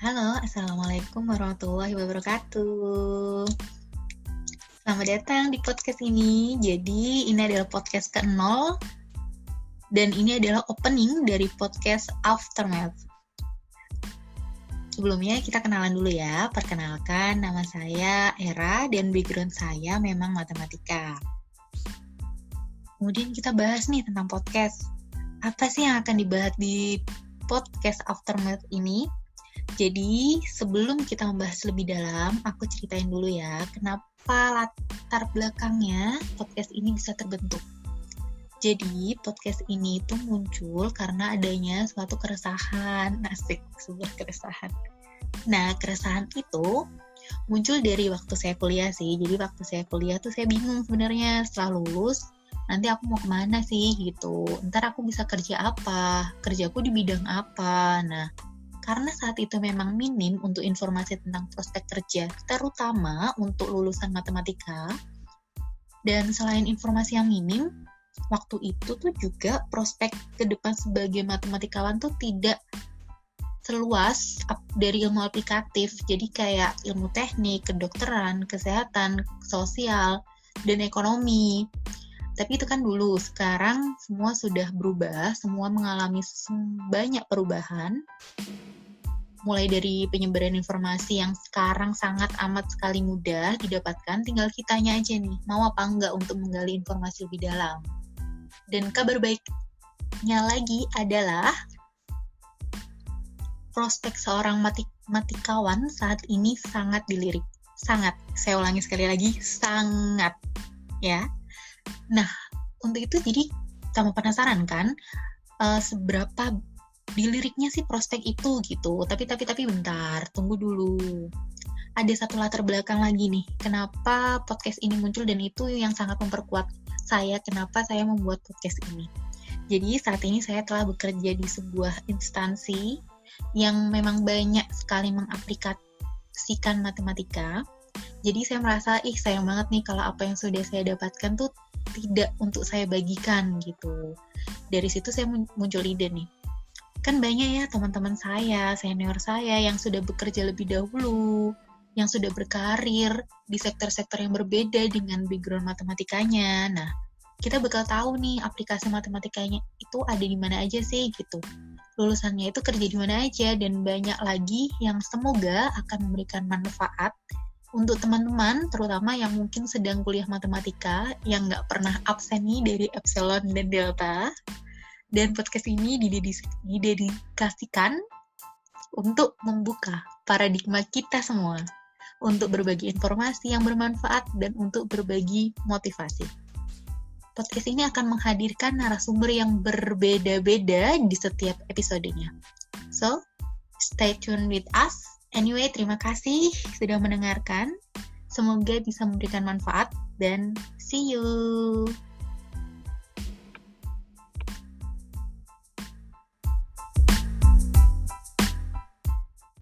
Halo, Assalamualaikum warahmatullahi wabarakatuh. Selamat datang di podcast ini. Jadi, ini adalah podcast ke-0 dan ini adalah opening dari podcast Aftermath. Sebelumnya kita kenalan dulu ya. Perkenalkan, nama saya Era dan background saya memang matematika. Kemudian kita bahas nih tentang podcast. Apa sih yang akan dibahas di podcast Aftermath ini? Jadi, sebelum kita membahas lebih dalam, aku ceritain dulu ya, kenapa latar belakangnya podcast ini bisa terbentuk. Jadi, podcast ini itu muncul karena adanya suatu keresahan, asik, sebuah keresahan. Nah, keresahan itu muncul dari waktu saya kuliah sih. Jadi, waktu saya kuliah tuh saya bingung sebenarnya setelah lulus, nanti aku mau ke mana sih gitu. Ntar aku bisa kerja apa, kerjaku di bidang apa. Nah, karena saat itu memang minim untuk informasi tentang prospek kerja, terutama untuk lulusan matematika. Dan selain informasi yang minim, waktu itu tuh juga prospek ke depan sebagai matematikawan tuh tidak seluas dari ilmu aplikatif. Jadi kayak ilmu teknik, kedokteran, kesehatan, sosial, dan ekonomi. Tapi itu kan dulu, sekarang semua sudah berubah, semua mengalami banyak perubahan mulai dari penyebaran informasi yang sekarang sangat amat sekali mudah didapatkan, tinggal kitanya aja nih, mau apa enggak untuk menggali informasi lebih dalam. Dan kabar baiknya lagi adalah prospek seorang matematikawan saat ini sangat dilirik. Sangat. Saya ulangi sekali lagi, sangat. Ya. Nah, untuk itu jadi kamu penasaran kan, uh, seberapa di liriknya sih prospek itu gitu. Tapi tapi tapi bentar tunggu dulu. Ada satu latar belakang lagi nih. Kenapa podcast ini muncul dan itu yang sangat memperkuat saya? Kenapa saya membuat podcast ini? Jadi saat ini saya telah bekerja di sebuah instansi yang memang banyak sekali mengaplikasikan matematika. Jadi saya merasa ih sayang banget nih kalau apa yang sudah saya dapatkan tuh tidak untuk saya bagikan gitu. Dari situ saya muncul ide nih kan banyak ya teman-teman saya, senior saya yang sudah bekerja lebih dahulu, yang sudah berkarir di sektor-sektor yang berbeda dengan background matematikanya. Nah, kita bakal tahu nih aplikasi matematikanya itu ada di mana aja sih gitu. Lulusannya itu kerja di mana aja dan banyak lagi yang semoga akan memberikan manfaat untuk teman-teman terutama yang mungkin sedang kuliah matematika yang nggak pernah absen nih dari epsilon dan delta dan podcast ini didedikasikan untuk membuka paradigma kita semua, untuk berbagi informasi yang bermanfaat dan untuk berbagi motivasi. Podcast ini akan menghadirkan narasumber yang berbeda-beda di setiap episodenya. So, stay tuned with us. Anyway, terima kasih sudah mendengarkan. Semoga bisa memberikan manfaat dan see you.